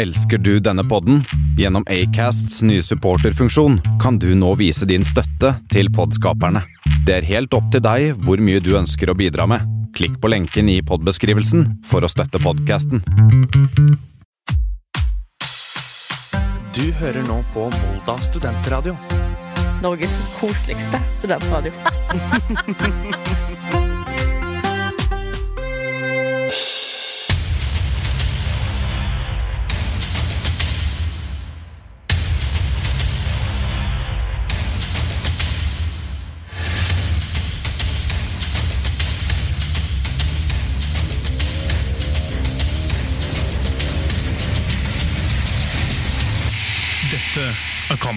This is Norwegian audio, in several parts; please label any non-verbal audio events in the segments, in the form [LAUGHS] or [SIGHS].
Elsker du denne podden? Gjennom Acasts nye supporterfunksjon kan du nå vise din støtte til podskaperne. Det er helt opp til deg hvor mye du ønsker å bidra med. Klikk på lenken i podbeskrivelsen for å støtte podkasten. Du hører nå på Volda studentradio. Norges koseligste studentradio. [LAUGHS]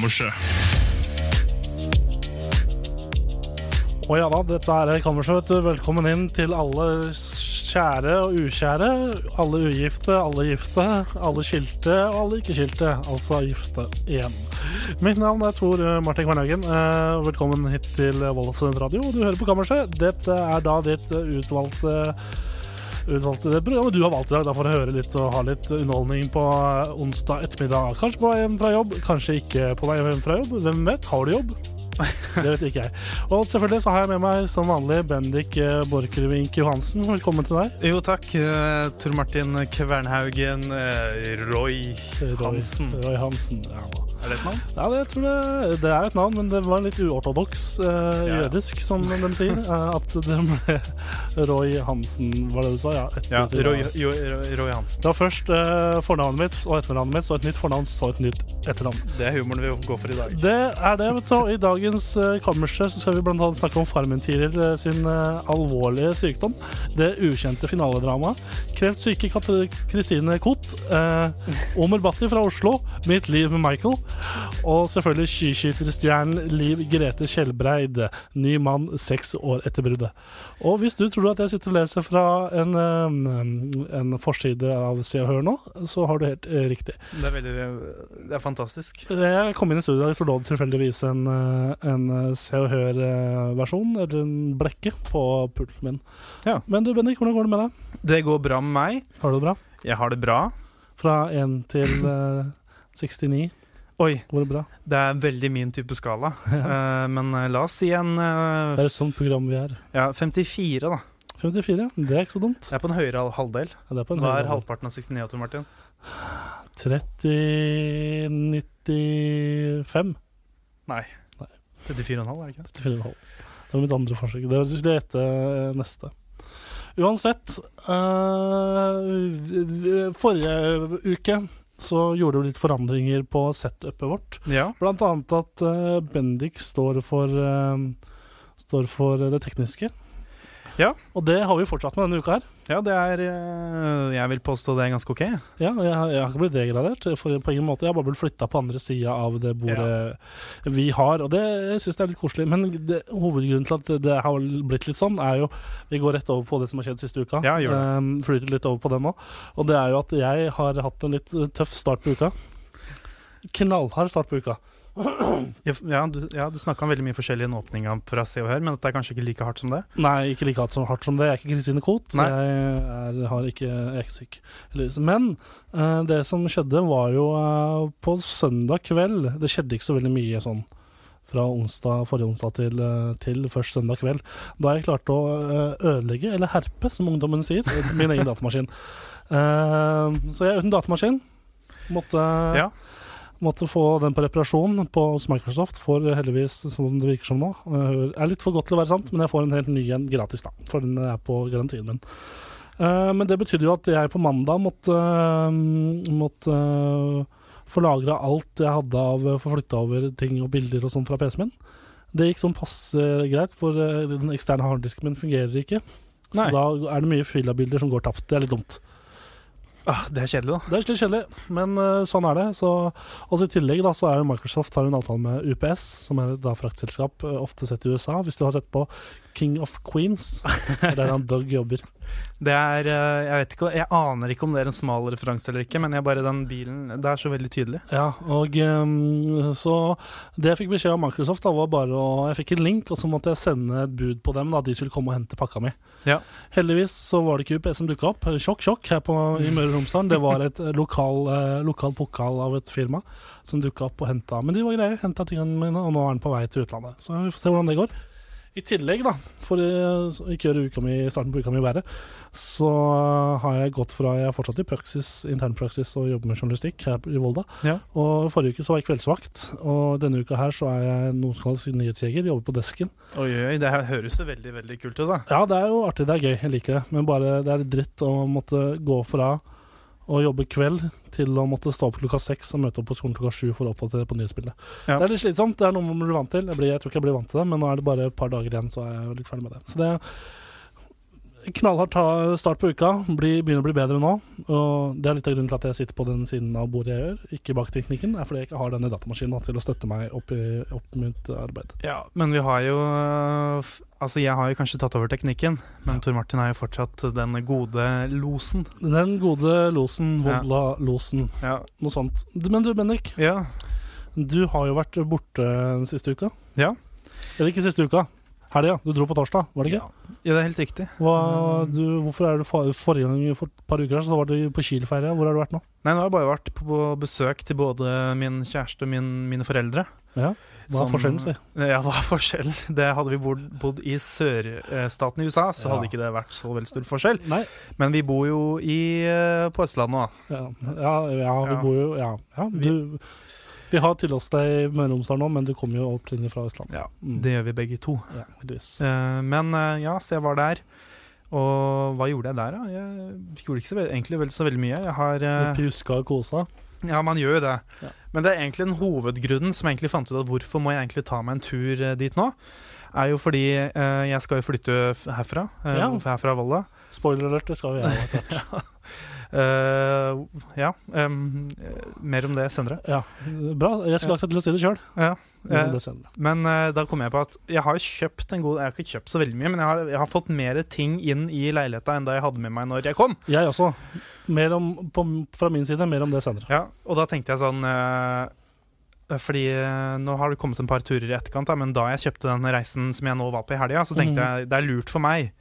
Kammerset. Og ja da, dette er Kammerset. Velkommen inn til alle kjære og ukjære. Alle ugifte, alle gifte, alle skilte og alle ikke-skilte. Altså gifte igjen. Mitt navn er Tor Martin Kvernhaugen. Eh, Velkommen hit til Vollåsund radio. Du hører på Kammerset. Dette er da ditt utvalgte utvalgte det programmet du har valgt i dag, da for å høre litt og ha litt underholdning på eh, onsdag ettermiddag. Kanskje på vei hjem fra jobb, kanskje ikke på vei hjem fra jobb. Hvem vet? Har du jobb? Det vet ikke jeg. Og selvfølgelig så har jeg med meg som vanlig Bendik eh, Borchgrevink Johansen. Velkommen til deg. Jo, takk. Uh, Tor Martin Kvernhaugen, eh, Roy Hansen. Roy, Hansen. Ja. Er det et navn? Ja, det, jeg tror det, det er et navn, men det var litt uortodoks eh, Ja. jødisk, som de sier. eh, at det ble [LAUGHS] Roy Hansen, var det du sa? Ja. etter- Ja, Roy, jo, Roy, Hansen. Det var først uh, fornavnet mitt og etternavnet mitt, så et nytt fornavn, så et nytt etternavn. Det er humoren vi går for i dag. Det er det. vet du. I I dagens uh, kammerset så skal vi annet snakke om Farmen-Tiril eh, sin eh, alvorlige sykdom. Det ukjente finaledramaet. Kreftsyke Kristine Koht. Eh, Omer Bhatti fra Oslo. Mitt liv med Michael. Og selvfølgelig skiskytterstjernen Liv Grete Kjellbreid. Ny mann seks år etter bruddet. Og hvis du tror at jeg sitter og leser fra en, eh, en forside av Se og Hør nå, så har du helt eh, riktig. Det er veldig Det er fantastisk. Jeg kom inn i studio i dag, så lå det tilfeldigvis en, eh, en eh, Se og Hør-versjon, eller en blekke, på pulten min. Ja. Men du Bendik, hvordan går det med deg? Det går bra med meg. Har du det bra? Jeg har det bra. Fra 1 til eh, 69, Oi, går det bra? det er veldig min type skala. [LAUGHS] Eh, men eh, la oss si en eh, Det er et sånt program vi er. ja, 54, da. 54, det er ikke så dumt. Jeg er på en høyere halvdel. Ja, det er på en Hva er halvparten av 69, Tor Martin? 30 95 Nei. Nei. 34,5, er det ikke? 34,5. Det var mitt andre forsøk. Det skulle gjette neste. Uansett eh, Forrige uke så gjorde vi litt forandringer på setupet vårt. Ja. Blant annet at eh, Bendik står for, eh, står for det tekniske. Ja. Og det har vi fortsatt med denne uka her. ja, det er eh, Jeg vil påstå det er ganske ok. Ja, jeg, jeg har ikke blitt degradert for, på ingen måte. Jeg har bare blitt flytta på andre sida av det bordet vi har. Og det synes jeg er litt koselig. Men det, hovedgrunnen til at det har blitt litt sånn, er jo Vi går rett over på det som har skjedd siste uka. Ja, gjør det. Um, flyter litt over på det nå. Og det er jo at jeg har hatt en litt tøff start på uka. Knallhard start på uka. Ja, du, ja, du snakka om veldig mye forskjellig i en åpning fra Se og Hør, men dette er kanskje ikke like hardt som det? Nei, ikke like hardt som, hardt som det. Jeg er ikke Kristine Koht. Jeg er, har ikke, jeg er ikke syk. Men uh, det som skjedde, var jo uh, på søndag kveld Det skjedde ikke så veldig mye sånn fra onsdag, forrige onsdag til, eh, til først søndag kveld. Da jeg klarte å ødelegge, eller herpe, som ungdommen sier, min egen datamaskin. Uh, så jeg uten datamaskin måtte Ja. Måtte få den på reparasjon på, hos Microsoft. Får heldigvis, som det virker som nå, Det er litt for godt til å være sant, men jeg får en helt ny en gratis, da. For den er på garantien min. Eh, men det betydde jo at jeg på mandag måtte, øh, måtte få lagra alt jeg hadde av Få flytta over ting og bilder og sånn fra PC-en min. Det gikk sånn passe greit, for den eksterne harddisken min fungerer ikke. Så Nei. da er det mye filabilder som går tapt. Det er litt dumt. Ah, det er kjedelig, da. Det er litt kjedelig, men uh, sånn er det. Så, også I tillegg da, så er jo Microsoft har en avtale med UPS, som er et fraktselskap, eh, ofte sett i USA. Hvis du har sett på King of Queens, [LAUGHS] er der han Doug jobber. Det er eh, Jeg vet ikke, jeg aner ikke om det er en smal referanse eller ikke, men jeg bare den bilen Det er så veldig tydelig. Ja, og ehm, så Det jeg fikk beskjed av Microsoft, da var bare å Jeg fikk en link, og så måtte jeg sende et bud på dem, da de skulle komme og hente pakka mi. Ja. Heldigvis så var det ikke UPS som dukka opp. Sjokk, sjokk her på, i Møre og Romsdal. Det var et lokal, eh, lokal pokal av et firma som dukka opp og henta. Men de var greie, henta tingene mine, og nå er den på vei til utlandet. Så vi får se hvordan det går. I tillegg, da, for eh, å ikke gjøre uka mi, starten på uka mi verre, så har jeg gått fra Jeg er fortsatt i praksis, internpraksis og jobber med journalistikk her i Volda. Ja. Og forrige uke så var jeg kveldsvakt, og denne uka her så er jeg noe som kalles nyhetsjeger, jobber på desken. Oi, oi, det her høres jo veldig veldig kult ut, da. Ja, det er jo artig, det er gøy, jeg liker det, men bare det er litt dritt å måtte gå fra å jobbe kveld til å måtte stå opp klokka seks og møte opp på skolen klokka sju for å oppdatere på nyhetsbildet. Ja. Det er litt slitsomt, det er noe man blir vant til. Jeg, blir, jeg tror ikke jeg blir vant til det, men nå er det bare et par dager igjen, så er jeg litt ferdig med det. Så det knallhardt start på uka. Begynner å bli bedre nå. Og det er litt av grunnen til at jeg sitter på den siden av bordet jeg gjør, ikke bak teknikken. er fordi jeg ikke har denne datamaskinen til å støtte meg opp i opp mitt arbeid. Ja, men vi har jo Altså, jeg har jo kanskje tatt over teknikken, men Tor Martin er jo fortsatt den gode losen. Den gode losen, Ja. Volda-losen, Ja. noe sånt. Men du, Bendik. ja. Du har jo vært borte den siste uka. Ja. Eller ikke siste uka. Helga. Du dro på torsdag, var det ikke? Ja, det er helt riktig. Hva, du, hvorfor er du for, Forrige gang for et par uker siden så var du på Kiel-ferie. Hvor har du vært nå? Nei, nå har jeg bare vært på besøk til både min kjæreste og min, mine foreldre. Ja, Hva er forskjellen, si? Ja, hva er forskjellen? [LAUGHS] Det hadde vi bodd, bodd i sørstaten i USA, så Ja. hadde ikke det vært så veldig stor forskjell. Nei. Men vi bor jo i, eh, på Østlandet nå. Ja, ja, ja vi Ja. bor jo Ja. ja du, vi har til oss deg i Møre og Romsdal nå, men du kommer jo opprinnelig fra Østlandet. Ja, Mm. Det gjør vi begge to. Ja, uh, Eh, Men uh, ja, så jeg var der. Og hva gjorde jeg der, da? Jeg gjorde ikke så, egentlig vel så veldig mye. Jeg har uh, Litt Pjuska og kosa. Ja, man gjør jo det. Ja. Men det er egentlig en hovedgrunnen som jeg egentlig fant ut at hvorfor må jeg egentlig ta meg en tur eh, dit nå, er jo fordi eh, jeg skal jo flytte herfra, eh, Ja. herfra Volda. Spoiler alert, det skal jo jeg etter hvert. [LAUGHS] Eh, ja, eh, mer om det senere. Ja, bra. Jeg skulle akkurat til å si det sjøl. Ja. eh, men uh, da kom jeg på at jeg har kjøpt en god Jeg har ikke kjøpt så veldig mye, men jeg har, jeg har fått mer ting inn i leiligheta enn da jeg hadde med meg når jeg kom. Jeg også. Mer om, på, fra min side, mer om det senere. Ja, og da tenkte jeg sånn uh, Fordi nå har det kommet en par turer i etterkant, da, men da jeg kjøpte den reisen som jeg nå var på i helga, så tenkte mm. jeg det er lurt for meg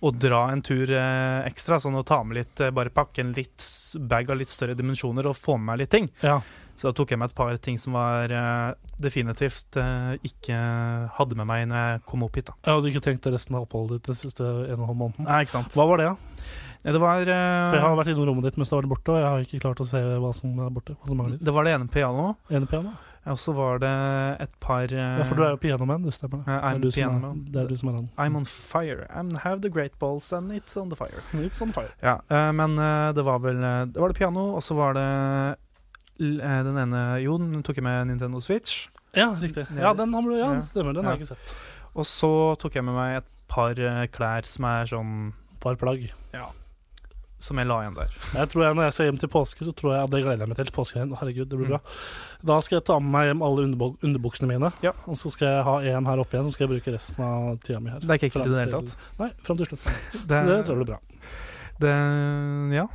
å dra en tur eh, ekstra. Sånn å ta med litt eh, Bare pakke en litt bag av litt større dimensjoner og få med meg litt ting. Ja. Så da tok jeg med et par ting som var eh, definitivt eh, ikke hadde med meg når jeg kom opp hit. da Jeg hadde ikke tenkt det resten av oppholdet ditt den siste en og en halv måneden. Nei, ikke sant? Hva var det, da? Ja, Det var eh, For jeg har vært innom rommet ditt mens du har vært borte, og jeg har ikke klart å se hva som er borte. Hva som mangler. Det var det ene pianoet. Ene piano? Og så var det et par eh, Ja, for du er jo pianoman, du stemmer. Ja, I'm det, er er, det er du som er han. I'm on fire. I'm have the great balls and it's on the fire. [LAUGHS] It's on fire. Ja, eh, men eh, det var vel Det var det piano, og så var det den ene Jo, den tok jeg med Nintendo Switch. Ja, riktig. Ja, den har du, ja, Ja. stemmer. Den har jeg ikke sett. Og så tok jeg med meg et par klær som er sånn Par plagg. Som jeg la igjen der. Jeg tror jeg Når jeg skal hjem til påske, så tror jeg at det gleder jeg meg til. Påskehelgen. Herregud, det blir Mm. bra. Da skal jeg ta med meg hjem alle underbuk underbuksene mine. Ja. Og så skal jeg ha én her oppe igjen, så skal jeg bruke resten av tida mi her. Det er ikke ekkelt i det hele tatt. Nei, fram til slutt. Det, Så det tror jeg blir bra. det, ja.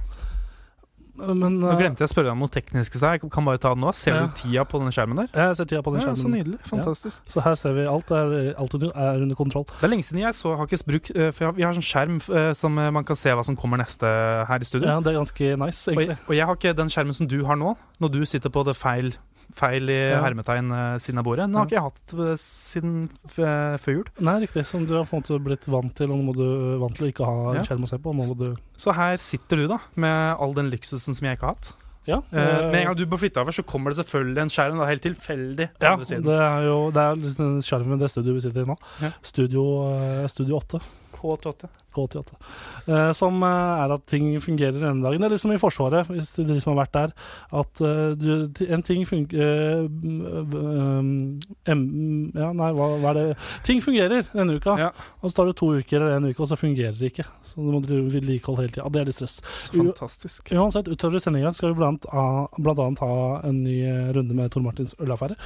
Men Nå eh, glemte jeg å spørre deg om noe teknisk, så jeg kan bare ta det nå. Ser Ja. du tida på den skjermen der? jeg ser tida på den Ja, så nydelig. Fantastisk. Så her ser vi alt er, alt er under kontroll. Det er lenge siden jeg så har bruk. eh, For vi har sånn skjerm eh, som man kan se hva som kommer neste her i studio. Ja, Det er ganske nice, Og, egentlig. og jeg har ikke den skjermen som du har nå, når du sitter på det feil, feil i Ja. hermetegn eh, siden av bordet. Den har ikke jeg hatt eh, siden eh, før jul. Nei, riktig. Som du har på en måte blitt vant til, og nå må du vant til å ikke ha en skjerm å se på. Nå må du Så her sitter du, da, med all den luksusen som jeg ikke har hatt. Ja. Eh, med en gang du må flytte over, så kommer det selvfølgelig en skjerm. Da, helt tilfeldig. Ja, det er jo det er litt den det studioet vi sitter i nå. Ja. Studio, studio 8. K88. K88. Eh, som eh, er at ting fungerer denne dagen. Det er liksom i Forsvaret, hvis du liksom som har vært der, at eh, du, en ting fungerer Ja, nei, hva, hva er det Ting fungerer denne uka, Ja. og så tar det to uker eller en uke, og så fungerer det ikke. Så du må drive vedlikehold hele tida. Det er litt stress. Fantastisk. Uansett, utover sendinga skal vi blant, a- blant annet ha en ny eh, runde med Tor Martins ølaffære.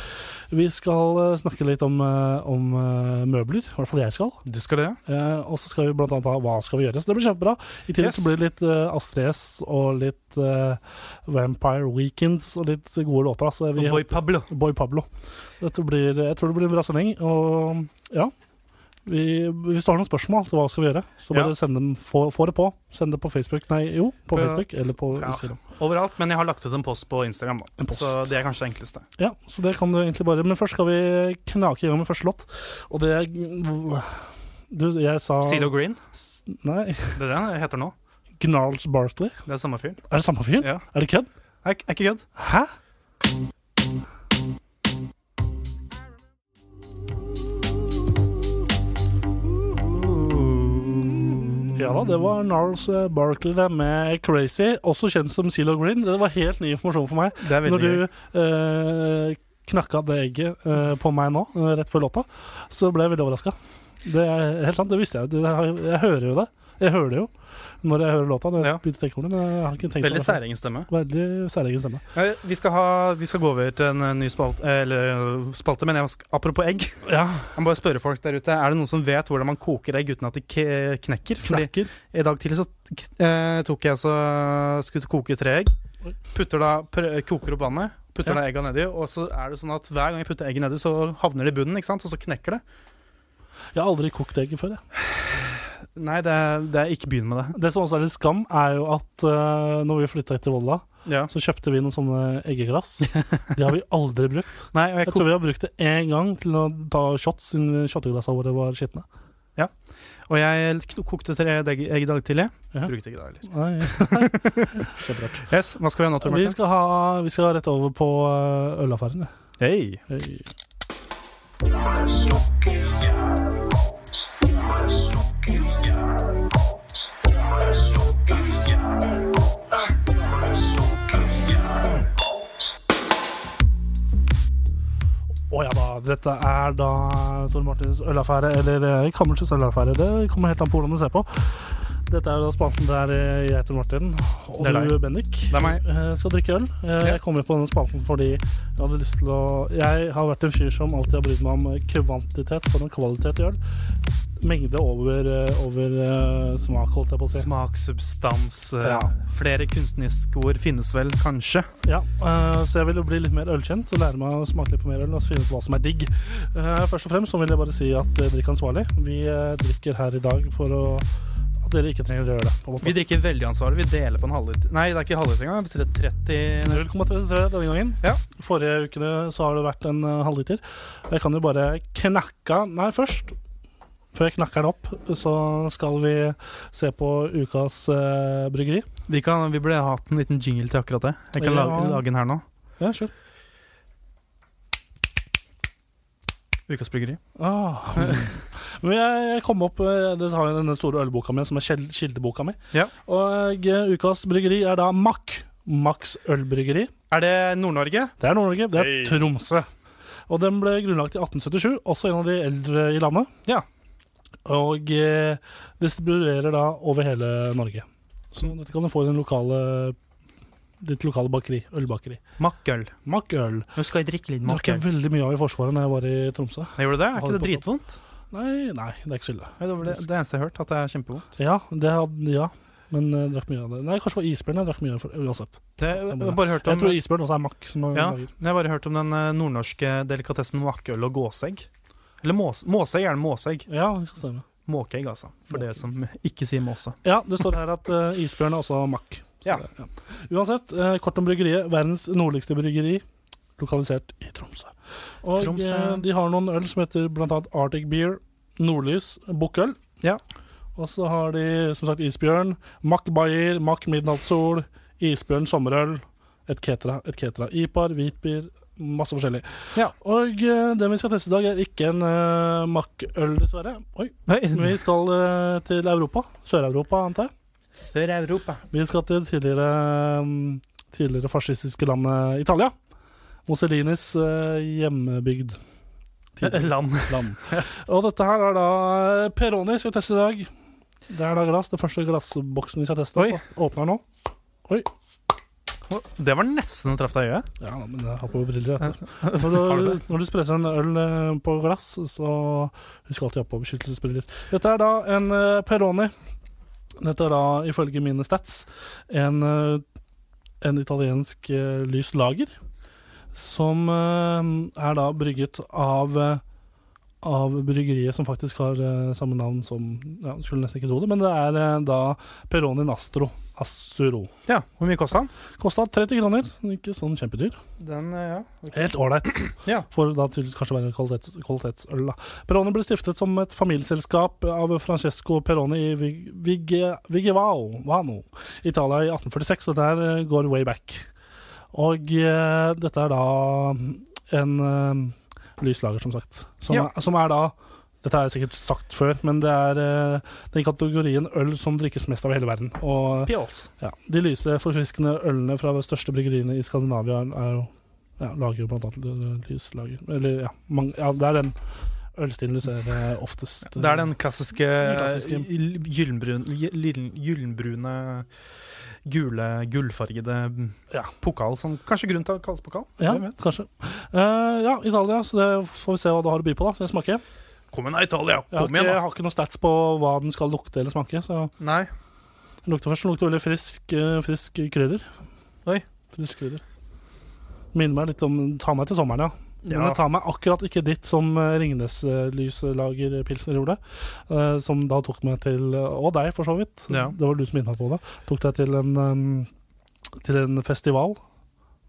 Vi skal eh, snakke litt om, eh, om eh, møbler, i hvert fall jeg skal. Du skal det, ja? Eh, og så skal vi blant annet ha Hva skal vi gjøre? Så det blir kjempebra. I tillegg Yes. så blir det litt uh, Astrid S og litt uh, Vampire Weekends og litt gode låter. Altså, vi, Boy Pablo. Boy Pablo. Dette blir, jeg tror det blir en bra sending. Og ja, vi, hvis du har noen spørsmål til hva skal vi gjøre, så bare Ja. send dem, få, få det på. Send det på Facebook. Nei, jo, på På- Facebook eller på Ja. Instagram. Overalt, men jeg har lagt ut en post på Instagram, post. så det er kanskje det enkleste. Ja, så det kan du egentlig bare Men først skal vi knake i gang med første låt. Og det er Du, jeg sa Zelo Green, S- Nei, det er det han heter nå. Gnarls Barkley. Det er samme fyren. Er det samme fyr? Ja. Er det kødd? Er, er ikke kødd. Hæ? Ja da, det var Gnarls eh, Barkley det med Crazy, også kjent som Zelo Green. Det var helt ny informasjon for meg. Det er Når du eh, knakka det egget eh, på meg nå, eh, rett før låta, så ble jeg veldig overraska. Det er helt sant, det visste jeg. Det, jeg, jeg hører jo det. Jeg hører det jo når jeg hører låta. Når jeg Ja. begynte å tenke på det, men jeg har ikke tenkt Veldig det. særegen stemme. Veldig særegen stemme. Ja, Vi skal, ha, vi skal gå over til en ny spalte, eller eh, spalte, men jeg, apropos egg. [LAUGHS] Ja, Jeg må bare spørre folk der ute, er det noen som vet hvordan man koker egg uten at de knekker? Fordi knekker. i dag tidlig så eh, tok jeg så skulle koke tre egg. Putter da, koker opp vannet, putter Ja. da egga nedi, og så er det sånn at hver gang jeg putter egget nedi, så havner det i bunnen, ikke sant? og så knekker det. Jeg har aldri kokt egg før. Jeg. [SIGHS] Nei, det er, det er ikke begynn med det. Det som også er litt skam, er jo at uh, når vi flytta hit til Volda, Ja. så kjøpte vi noen sånne eggeglass. [LAUGHS] De har vi aldri brukt. Nei, jeg, Jeg tror vi har brukt det én gang til å ta shots siden shotteglassene våre var skitne. og jeg kokte tre egg, egg i dag tidlig. Ja. Brukte ikke det heller. Nei. [LAUGHS] Kjemperart. Yes, hva skal vi ha nå, Tor Vi skal, ha, vi skal rett over på uh, ølaffæren. ja. Hei. Hei. Å dette er da Tor Martins ølaffære, eller Kammersets ølaffære. Det kommer helt an på hvordan du ser på. Dette er da spalten der eh, jeg, Tor Martin, og Det er du. Bendik, Det er meg. eh, skal drikke øl. Eh, Jeg kom jo på denne spalten fordi jeg hadde lyst til å Jeg har vært en fyr som alltid har brydd meg om eh, kvantitet for en kvalitet i øl. Mengde over, eh, over eh, smak, holdt jeg på å si. Smak, substans eh, Ja. Flere kunstneriske ord finnes vel, kanskje. Ja, så jeg vil jo bli litt mer ølkjent og lære meg å smake litt på mer øl og finne ut hva som er digg. Først og fremst så vil jeg bare si at drikk ansvarlig. Vi drikker her i dag for å dere ikke trenger å gjøre det. Vi drikker veldig ansvarlig. Vi deler på en halvliter. Nei, det er ikke halvliter engang. det er 30 0,33 denne gangen. Ja. Forrige ukene så har det vært en halvliter. Jeg kan jo bare knakke Nei, først. Før jeg knakker den opp, så skal vi se på ukas eh, bryggeri. Vi, kan, vi burde hatt en liten jingle til akkurat det. Jeg kan Ja. lage, lage den her nå. Ja, kjør. Ukas bryggeri. Ah. [LAUGHS] Men jeg, jeg kom opp eh, Det har jeg denne store ølboka mi, som er kjel- kildeboka mi. Ja. Og eh, ukas bryggeri er da Mack. Max ølbryggeri. Er det Nord-Norge? Det er Nord-Norge. Det er Hei. Tromsø. Og den ble grunnlagt i 1877, også en av de eldre i landet. Ja. Og eh, distribuerer da over hele Norge. Så dette kan du få i den lokale ditt lokale bakeri. Ølbakeri. Makkøl. Mack-øl. Nå skal jeg drikke litt Det drakk jeg veldig mye av i Forsvaret når jeg var i Tromsø. Gjorde du det? Er ikke det dritvondt? Nei, nei, det er ikke så ille. Det det, det eneste jeg har hørt, at det er kjempevondt. Ja, det hadde, ja. Men jeg drakk mye av det. Nei, kanskje det var isbjørn jeg drakk mye av for- uansett. Det, jeg har bare hørt Jeg tror isbjørn også er makk. som ja, lager. jeg har bare hørt om den eh, nordnorske delikatessen makkøl og gåsegg. Eller mås, måseegg. Ja, det skal stemme. Måkeegg, altså. For dere som ikke sier måse. Ja, det står her at uh, isbjørn er også makk. Ja. ja. Uansett, uh, kort om bryggeriet. Verdens nordligste bryggeri, lokalisert i Tromsø. Og Tromsø. Uh, de har noen øl som heter annet Arctic Beer, Nordlys, Bukkøl. Ja. Og så har de som sagt Isbjørn, Mack Bayer, Mack Midnattssol, Isbjørn Sommerøl, et Ketra, et Ketra Ipar, Hvitbier, masse forskjellig. Ja. Og det den vi skal teste i dag, er ikke en uh, Mack-øl, dessverre. Oi. Nei, Vi skal uh, til Europa. Sør-Europa, antar jeg. Sør-Europa. Vi skal til tidligere, mm, tidligere fascistiske landet Italia. Mussolinis uh, hjemmebygd. [LAUGHS] Land. land. Og dette her er da eh, Peroni skal vi teste i dag. Det er da glass. Det første glassboksen vi skal teste. Oi. Åpner nå. Oi. Det var nesten traff deg i øyet. Ja, men jeg har på briller. Når du, [LAUGHS] når du spretter en øl eh, på glass, så husk alltid å ha på beskyttelsesbriller. Dette er da en uh, Peroni. Dette er da, ifølge mine stats, en, eh, en italiensk lys lager. Som eh, er da brygget av eh, av bryggeriet som faktisk har uh, samme navn som ja, Skulle nesten ikke tro det, men det er uh, da Peroni Nastro Assuro. Ja, Hvor mye kosta den? Kosta 30 kroner, ikke sånn kjempedyr. Den, ja. Helt ålreit. Ja. For da tydeligvis kanskje være kvalitets, kvalitetsøl. da. Peroni ble stiftet som et familieselskap av Francesco Peroni i Vig- Vig- Vigevao, Vano, Italia i 1846. Dette her går way back. Og dette er da en lyslager, som sagt. Som, Ja. er, som er da Dette har jeg sikkert sagt før, men det er uh, den kategorien øl som drikkes mest av hele verden. Og ja, De lyse, forfriskende ølene fra de største bryggeriene i Skandinavia er jo ja, lager jo blant annet lyslager. Eller ja, mange, ja, det er den ølstilen du ser eh, oftest. Det er den klassiske, klassiske. gyllenbrun, gyll- gyllenbrune, gule, gullfargede Ja. pokal, Sånn, kanskje grunn til å kalles pokal? Ja, kanskje. Uh, ja, Italia, så det får vi se hva du har å by på, da. Så jeg smaker. Kom igjen da, Italia! Jeg har, Kom ikke, igjen, jeg har ikke noen stats på hva den skal lukte eller smake. Så Nei. den lukter først den lukter veldig frisk, eh, frisk krydder. Oi. Frisk krydder. Minner meg litt om Ta meg til sommeren, ja. Men Ja. jeg tar meg akkurat ikke dit som eh, Ringnes-lyslager Pilsner gjorde. eh, som da tok meg til Og deg, for så vidt. Ja. Det var du som meg på det. Tok deg til en, til en festival.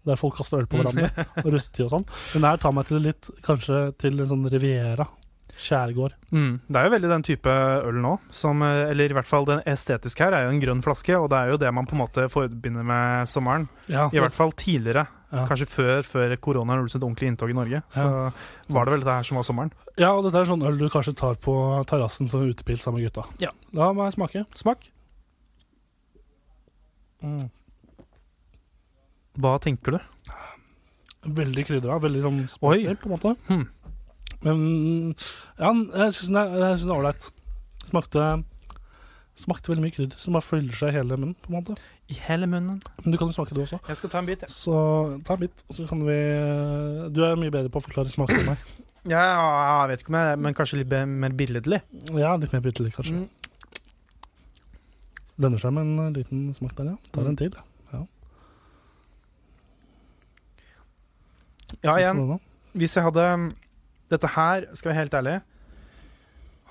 Der folk kaster øl på hverandre. og rustetid og sånn. Men her tar meg til litt Kanskje til en sånn Riviera. Skjærgård. Mm. Det er jo veldig den type øl nå, som, eh, eller i hvert fall den estetiske her, er jo en grønn flaske, og det er jo det man på en måte forbinder med sommeren. Ja, I hvert fall tidligere. Ja. Kanskje før, før koronaen gjorde sitt ordentlige inntog i Norge. Så Ja. var det vel dette her som var sommeren. ja, og dette er sånn øl du kanskje tar på terrassen som utepils sammen med gutta. Ja. La meg smake. Smak. Hva tenker du? Veldig krydra. Veldig sånn spesiell, på en måte. Hmm. Men ja, jeg syns den er ålreit. Smakte Smakte veldig mye krydder som bare fyller seg i hele munnen. på en måte I hele munnen. Men du kan jo smake det også. Jeg skal ta en bit, jeg. Så ta en bit, og så kan vi Du er mye bedre på å forklare smak enn meg. Ja, jeg vet ikke om jeg Men kanskje litt mer billedlig. Ja, litt mer billedlig, kanskje. Mm. Lønner seg med en liten smak der, ja. Tar en til. Ja, ja igjen. Hvis jeg hadde Dette her, skal jeg være helt ærlig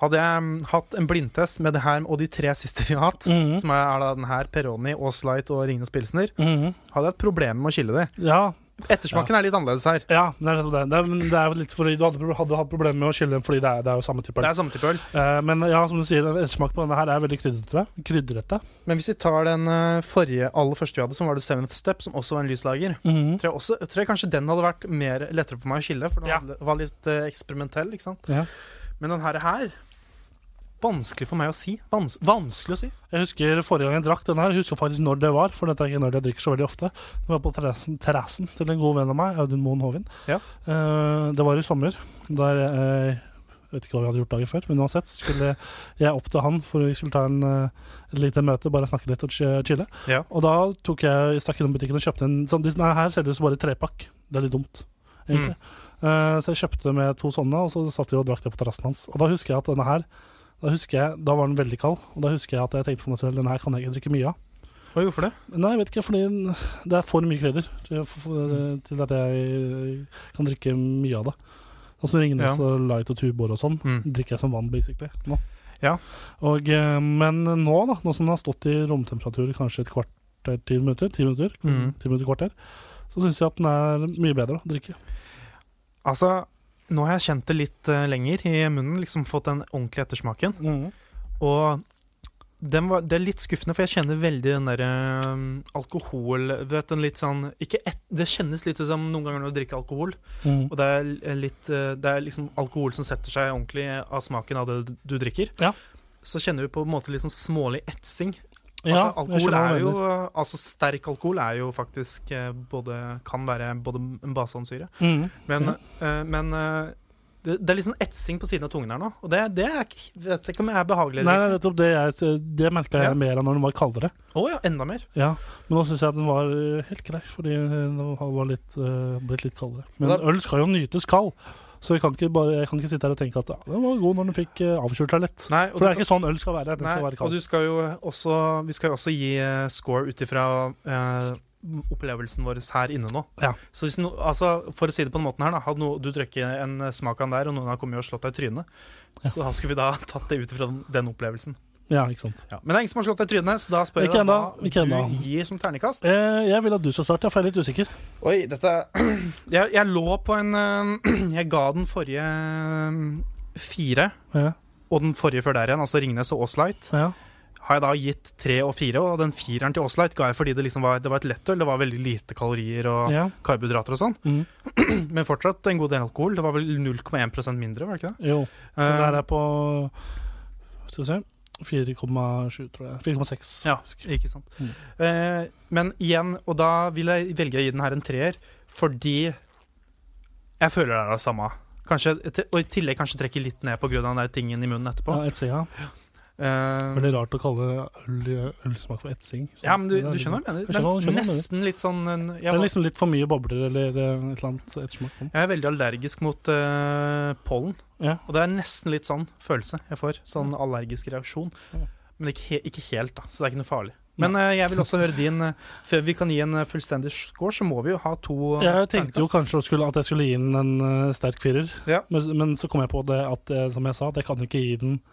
Hadde jeg mm, hatt en blindtest med det her og de tre siste vi har hatt, Mhm. som er, er da den her Peroni, Aas Light og Ringnes Pilsner, Mhm. hadde jeg hatt problem med å skille de. Ja, Ettersmaken er litt annerledes her. ja, det er det. Det er, det er litt fordi du hadde, hadde hatt problemer med å skille dem, fordi det er, det er jo samme type Det øl. er samme type øl. Uh, men ja, som du sier, ettersmaken på denne her er veldig krydrete. Krydrete. Men hvis vi tar den uh, forrige, aller første vi hadde, som var The Seventh Step, som også var en lyslager, Mhm. tror jeg, også, tror jeg kanskje den hadde vært mer lettere for meg å skille, for den Ja. hadde, var litt uh, eksperimentell, ikke sant. Ja. Men den her, her Vanskelig for meg å si. Vans vanskelig å si. Jeg husker forrige gang jeg drakk denne her, jeg husker faktisk når det var, for dette er ikke når jeg drikker så veldig ofte. Det var på terrassen, terrassen til en god venn av meg, Audun Moen Hovin. Ja. Uh, det var i sommer, der jeg vet ikke hva vi hadde gjort dagen før, men uansett skulle jeg opp til han for vi skulle ta en, eh, et lite møte, bare snakke litt og chi- chille. Ja. Og da tok jeg, stakk innom butikken og kjøpte en sånn Nei, her selges bare trepakk. Det er litt dumt, egentlig. Eh, så jeg kjøpte med to sånne, og så satt vi og drakk det på terrassen hans. Og da husker jeg at denne her da, husker jeg, da var den veldig kald, og da husker jeg at jeg tenkte for meg selv denne her kan jeg ikke drikke mye av. Oi, hvorfor det? Nei, jeg vet ikke, fordi det er for mye krydder til, for- til at jeg kan drikke mye av det. Som Ringnes Ja. og Light og Tubor og sånn, Mm. drikker jeg som vann, basically. Nå. Ja. Og, eh, men nå, da, nå som den har stått i romtemperatur kanskje et kvarter, ti minutter, ti minutter, Mm. ti minutter kvarter, så syns jeg at den er mye bedre å drikke. Altså, nå har jeg kjent det litt uh, lenger i munnen, liksom fått den ordentlige ettersmaken. Og den var, det er litt skuffende, for jeg kjenner veldig den derre um, alkohol Du vet, den litt sånn et, Det kjennes litt ut som noen ganger når du drikker alkohol, Mm. og det er litt eh, Det er liksom alkohol som setter seg ordentlig av smaken av det du- du drikker. Ja. Så kjenner du på en måte litt sånn smålig etsing. Ja, altså, alkohol er jo. Altså, sterk alkohol er jo faktisk eh, både Kan være både en base og en syre. Mhm. Men, mm. men eh, det, det er litt sånn etsing på siden av tungen her nå, og det, det er vet ikke om jeg er behagelig Nei, nei, det, jeg, det merka jeg Ja. mer av når den var kaldere. Oh, ja, enda mer. Ja, Men nå syns jeg den var helt grei, fordi den var litt, blitt litt kaldere. Men øl skal jo nytes kald, så jeg kan ikke, bare, jeg kan ikke sitte her og tenke at ja, den var god når den fikk uh, avkjørt seg litt. Nei, For det er ikke sånn øl skal være. Den Nei, skal være og kald. du skal jo også Vi skal jo også gi eh, score ut ifra eh, opplevelsen vår her inne nå. Ja. Så hvis no, altså, For å si det på den måten her, da hadde no, du drukket en eh, smak av den der, og noen har kommet og slått deg i trynet, Ja. så skulle vi da tatt det ut fra den, den opplevelsen. Ja, ikke sant. Ja. Men det er ingen som har slått deg i trynet, så da spør Ikke jeg deg hva du gir som terningkast. Eh, jeg vil at du skal starte, for jeg er litt usikker. Oi, dette [CLEARS THROAT] jeg, jeg lå på en eh, [CLEARS THROAT] Jeg ga den forrige eh, fire, Ja, og den forrige før der igjen, altså Ringnes og Aaslight, ja. har jeg da gitt tre og fire. Og den fireren til Aaslight ga jeg fordi det liksom var, det var et lettøl. Det var veldig lite kalorier og ja. karbohydrater og sånn. Mm. [CLEARS THROAT] Men fortsatt en god del alkohol. Det var vel 0,1% mindre, var det ikke det? Jo. Den der her er på Skal vi se 4,7, tror jeg. 4,6. Ja, ikke sant. Mm. Eh, men igjen, og da vil jeg velge å gi den her en treer, fordi jeg føler det er det samme. Kanskje, og i tillegg kanskje trekke litt ned pga. den der tingen i munnen etterpå. Ja, etsing, ja. Eh, Veldig rart å kalle øl, ølsmak for etsing. Så ja, men du, du skjønner hva jeg mener? Jeg skjønner- er nesten litt sånn en- Det er liksom litt for mye bobler eller eh, et eller annet ettersmak. jeg er veldig allergisk mot uh, pollen. Ja. Og det er nesten litt sånn følelse jeg får. Sånn allergisk reaksjon. Ja. Men ikke, he ikke helt, da. Så det er ikke noe farlig. Men uh, jeg vil også høre din eh, Før vi kan gi en eh, fullstendig score, så må vi jo ha to eh, Jeg tenkte jo kanskje skulle, at jeg skulle gi den en eh, sterk firer, Ja. men, men så kom jeg på det at, eh, som jeg sa, at jeg kan ikke gi den eh,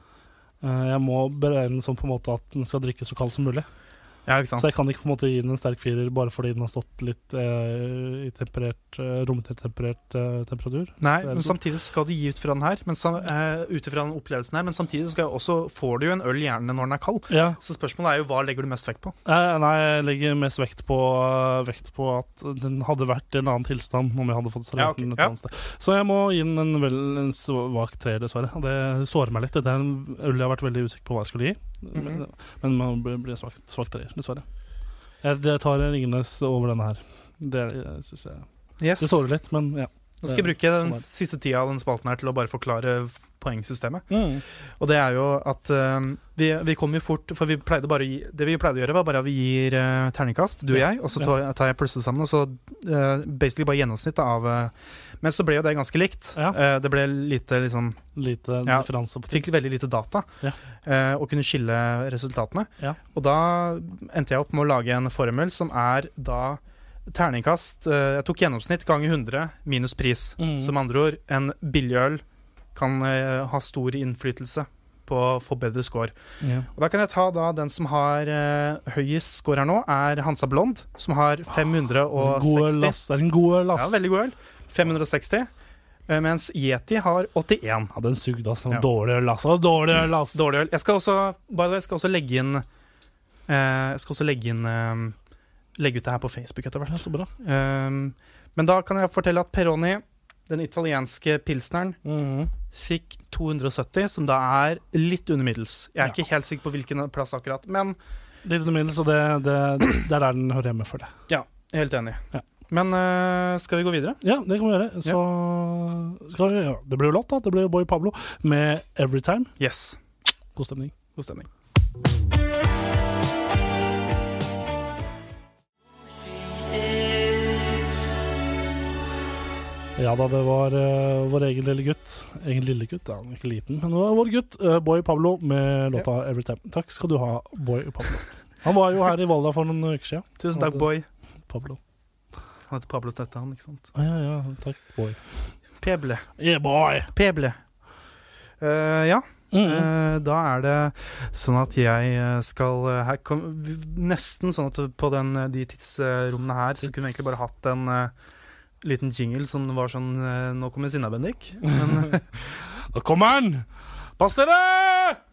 Jeg må beregne den sånn på en måte at den skal drikkes så kald som mulig. Ja. Så jeg kan ikke på en måte gi den en sterk firer bare fordi den har stått litt eh, i temperert, eh, romtemperert eh, temperatur. Nei, men samtidig skal du gi ut fra den her, men sam, eh, ut ifra den opplevelsen her. Men samtidig skal også, får du jo en øl gjerne når den er kald. Ja, Så spørsmålet er jo hva legger du mest vekt på? Eh, Nei, jeg legger mest vekt på, vekt på at den hadde vært i en annen tilstand om jeg hadde fått servert Ja, okay. den et ja. annet sted. Så jeg må gi den en, vel, en svak treer, dessverre. Det sårer meg litt. Det er en øl jeg har vært veldig usikker på hva jeg skulle gi. Mhm. Men, men man blir, svak, svak treer, dessverre. Jeg, jeg tar Ringenes over denne her. Det syns jeg Yes. Det sårer litt, men ja. Nå skal jeg bruke den sånn siste tida av den spalten her til å bare forklare poengsystemet. Mm. Og det er jo at eh, vi, vi kom jo fort For vi pleide bare å gi Det vi pleide å gjøre, var bare at vi gir uh, terningkast, du og jeg, og så tar, tar jeg plusset sammen, og så uh, basically bare gjennomsnitt av uh, Men så ble jo det ganske likt. Ja. Uh, det ble lite liksom Lite Ja. differanse på ting. Fikk veldig lite data, Ja. og kunne skille resultatene. Ja. Og da endte jeg opp med å lage en formel som er da terningkast eh, Jeg tok gjennomsnitt ganger 100 minus pris. Mm. Som andre ord, en billig øl kan eh, ha stor innflytelse på å få bedre score. Ja. Og Da kan jeg ta da den som har eh, høyest score her nå, er Hansa Blond, som har 560. God øl. Det er en god øl, ass. Ja, veldig god øl. 560. eh, Mens Yeti har 81. Ja, den sugde, ass. Ja. Dårlig øl, ass. Dårlig øl, ass. Dårlig øl. Jeg skal også, by the way, jeg skal også legge inn eh, Jeg skal også legge inn Legge ut det her på Facebook etter hvert. Så bra. Um, men da kan jeg fortelle at Peroni, den italienske pilsneren, Mhm. fikk 270, som da er litt under middels. Jeg er Ja. ikke helt sikker på hvilken plass akkurat, men Litt under middels, og det, det, det er der den hører hjemme for det. er helt enig. Ja. Men uh, skal vi gå videre? Ja, det kan vi gjøre. Så skal vi, ja. Det blir jo låt, da. Det blir Boy Pablo med 'Everytime'. Yes. God stemning. God stemning. Ja da, det var uh, vår egen lille gutt. Egen lille gutt, ja, han er ikke liten, men det var vår gutt, uh, Boy Pablo, med låta 'Everytime'. Takk skal du ha, Boy Pablo. Han var jo her i Volda for noen uker siden. Tusen takk, boy. Pablo. Han heter Pablo Tøtte, han, ikke sant? Ja, ja, takk, Boy. Peble. Yeah, boy! Peble. Uh, ja, Mm. eh, da er det sånn at jeg skal her kom, Nesten sånn at på den, de tidsrommene her så kunne vi egentlig bare hatt en liten jingle som var sånn eh, Nå kommer Sinna Bendik. [LAUGHS] Nå kommer han! Pass dere!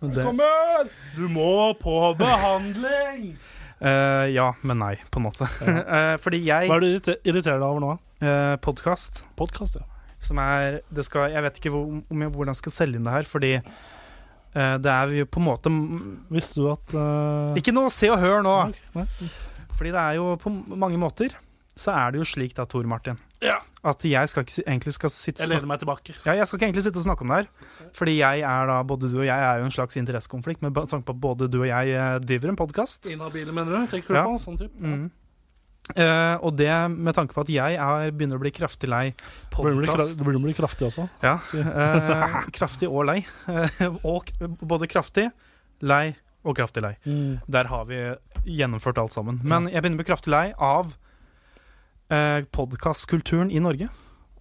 Han kommer! Du må på behandling! uh, [LAUGHS] ja, men nei, på en måte. uh, [LAUGHS] fordi jeg Hva er det du irriterer deg over nå? uh, Podkast Podkast, ja. som er det skal, Jeg vet ikke hvor, om jeg, hvordan jeg skal selge inn det her, fordi uh, det er jo på en måte Visste du at Ikke noe se og hør nå! nei. Fordi det er jo på mange måter så er det jo slik da, Tor Martin, Ja. at jeg skal ikke egentlig skal sitte Jeg lener meg tilbake. ja, Jeg skal ikke egentlig sitte og snakke om det her. Fordi jeg er da, både du og jeg er jo en slags interessekonflikt med tanke på at både du og jeg eh, driver en podkast. Inhabile, mener du? Tenker du Ja. på? Sånn type? Mm. Uh, og det med tanke på at jeg er, begynner å bli kraftig lei podkast. det burde bli kraftig også. Ja, eh, [LAUGHS] kraftig og lei. Og både kraftig, lei og kraftig lei. Mm. Der har vi gjennomført alt sammen. Men jeg begynner å bli kraftig lei av eh, podkastkulturen i Norge.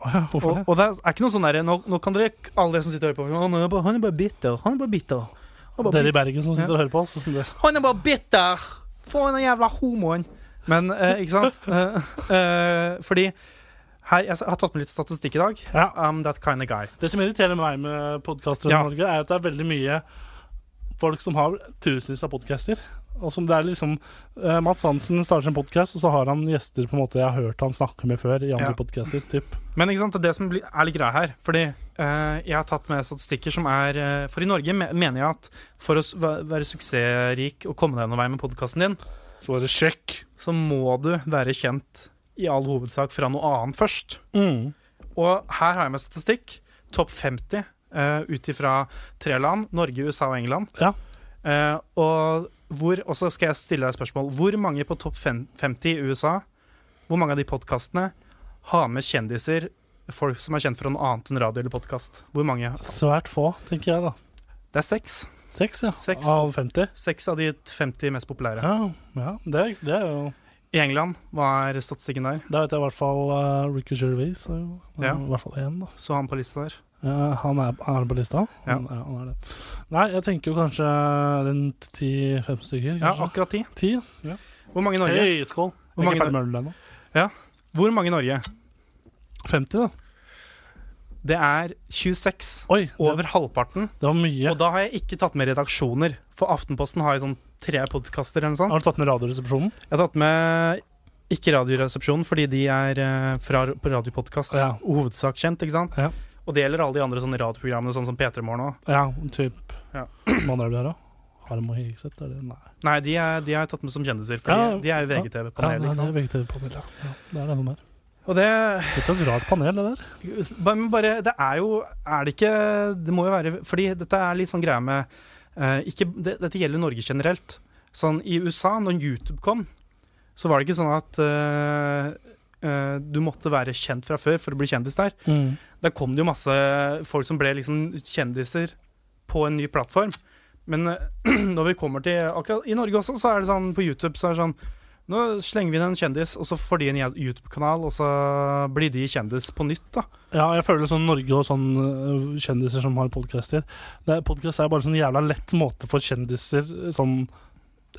Ja, hvorfor Og, det? og det er ikke noe sånn derre nå, nå kan dere, alle dere som sitter og hører på Han er bare, han er bare bitter. Han er bare bitter. Er bare Dere i Bergen som sitter og hører på oss. sånn. Han er bare bitter! Få den jævla homoen. Men, eh, ikke sant? [LAUGHS] Eh, eh, fordi her, Jeg har tatt med litt statistikk i dag. Ja. I'm that kind of guy. Det som irriterer meg med podkaster i Ja. Norge, er at det er veldig mye folk som har tusenvis av podcaster. Og som det er liksom uh, Mats Hansen starter en podkast, og så har han gjester på en måte jeg har hørt han snakke med før i andre Ja. podcaster, Typ. Men ikke sant, det det som blir- er litt greia her. Fordi uh, jeg har tatt med statistikker som er uh, For i Norge me mener jeg at for å være suksessrik og komme deg noen vei med podkasten din, Så er det sjekk. så må du være kjent i all hovedsak fra noe annet først. Mm. Og her har jeg med statistikk. Topp 50 uh, ut ifra tre land. Norge, USA og England. Ja. Uh, og hvor, og så skal jeg stille deg et spørsmål. Hvor mange på topp 50 i USA, hvor mange av de podkastene har med kjendiser, folk som er kjent fra noe annet enn radio eller podkast? Hvor mange? Svært få, tenker jeg, da. Det er seks. Seks, ja. Seks. Av 50. Seks av de 50 mest populære. Ja, ja det, det er jo I England, hva er statistikken der? Da vet jeg i hvert fall uh, Ricky Gervais er jo er Ja. i hvert fall én, da. Så han på lista der. Ja, han er, han er på lista? Ja. Han, han er det. Nei, jeg tenker jo kanskje rundt 10-5 stykker. Ja, akkurat ti. 10? Ja. Hvor mange i Norge? Hei, skål. Hvor mange Norge? ennå. Hvor mange i Norge? 50, da. Det er 26. Oi, det, Over halvparten. det var mye. Og da har jeg ikke tatt med redaksjoner. For Aftenposten har jo sånn tre podkaster eller noe sånt. Har du tatt med Radioresepsjonen? Jeg har tatt med ikke Radioresepsjonen, fordi de er eh, fra på radiopodkast. Ja. Hovedsak kjent, ikke sant? Ja. Og det gjelder alle de andre sånne radioprogrammene, sånn som P3 Morgen òg. Ja, typ Ja. Hva er det der, da? Harm og Hegseth? Er det Nei. Nei, de, er, de har jeg tatt med som kjendiser, for Ja, de, er jo Ja, VGTV-panel. det er? VGTV-panel, ja. ja. Det er det noe mer. Og det, Litt av et rart panel, det der. men bare, det er jo Er det ikke Det må jo være Fordi dette er litt sånn greie med uh, ikke, det, Dette gjelder Norge generelt. Sånn i USA, når YouTube kom, så var det ikke sånn at eh, eh, du måtte være kjent fra før for å bli kjendis der. Mm. Der kom det jo masse folk som ble liksom kjendiser på en ny plattform. Men eh, [CLEARS THROAT] når vi kommer til akkurat I Norge også, så er det sånn på YouTube så er det sånn Nå slenger vi inn en kjendis, og så får de en YouTube-kanal, og så blir de kjendis på nytt, da. Ja, jeg føler sånn Norge og sånn øh, kjendiser som har podcaster Podkast er bare sånn jævla lett måte for kjendiser, sånn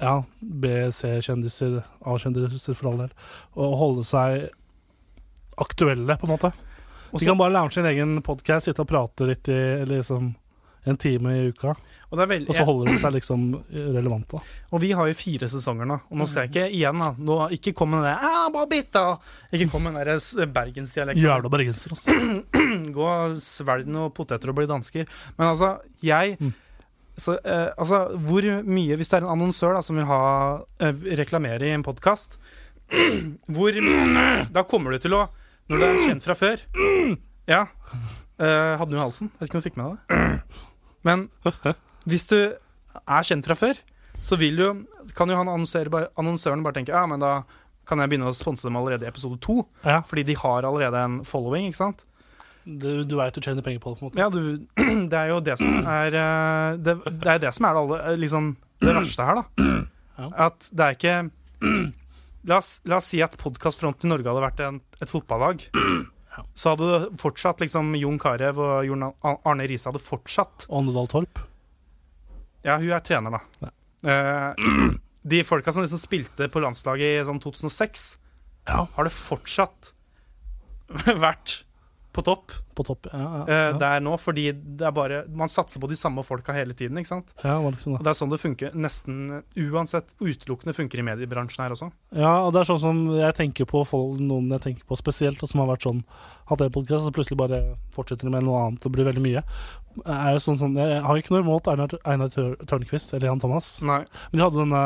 ja, B-C-kjendiser, A-kjendiser for all del, å holde seg aktuelle, på en måte. Også, De kan bare lounge en egen podkast, sitte og prate litt i liksom en time i uka, Og, det veldig, og så holder de seg liksom relevante. og vi har jo fire sesonger nå, og nå skal jeg ikke igjen, da. Nå, ikke kom med det ah, bare bitte! Ikke kom med den s- bergensdialekten. Jævla bergenser, altså. [CLEARS THROAT] Gå og svelg noen poteter og bli dansker. Men altså, jeg Mm. Så, eh, Altså, hvor mye Hvis du er en annonsør da, som vil ha eh, reklamere i en podkast, [CLEARS THROAT] hvor Da kommer du til å Når du er kjent fra før Ja. Eh, hadde du halsen? halsen? Vet ikke om du fikk med deg det. Men hvis du er kjent fra før, så vil jo kan jo han annonsere bare, annonsøren bare tenke Ja, men da kan jeg begynne å sponse dem allerede i episode to. Ja, Fordi de har allerede en following, ikke sant? Du, du veit du tjener penger på det, på en måte. Ja, du, [CLEARS THROAT] det er jo det som er eh, Det, det er det som er det, alle, eh, liksom, det verste her, da. [CLEARS THROAT] Ja. At det er ikke [CLEARS THROAT] La oss, la oss si at Podkastfront i Norge hadde vært en, et fotballag. Så hadde det fortsatt liksom Jon Carew og Jon Arne Riise hadde fortsatt Åndedal Torp. Ja, hun er trener, da. Uh, de folka som liksom spilte på landslaget i sånn 2006, Ja. har det fortsatt [LAUGHS] vært på topp På topp. Ja, ja, eh, ja. der nå, fordi det er bare Man satser på de samme folka hele tiden, ikke sant? ja, var liksom det. Og det er sånn det funker nesten uansett utelukkende funker i mediebransjen her også. Ja, og det er sånn som jeg tenker på folk, noen jeg tenker på spesielt, og som har vært sånn hatt en podkast, og plutselig bare fortsetter med noe annet og blir veldig mye. Er jo sånn, sånn, jeg har ikke noe imot Einar, Einar Tørnquist eller Jan Thomas. Nei. Men de hadde denne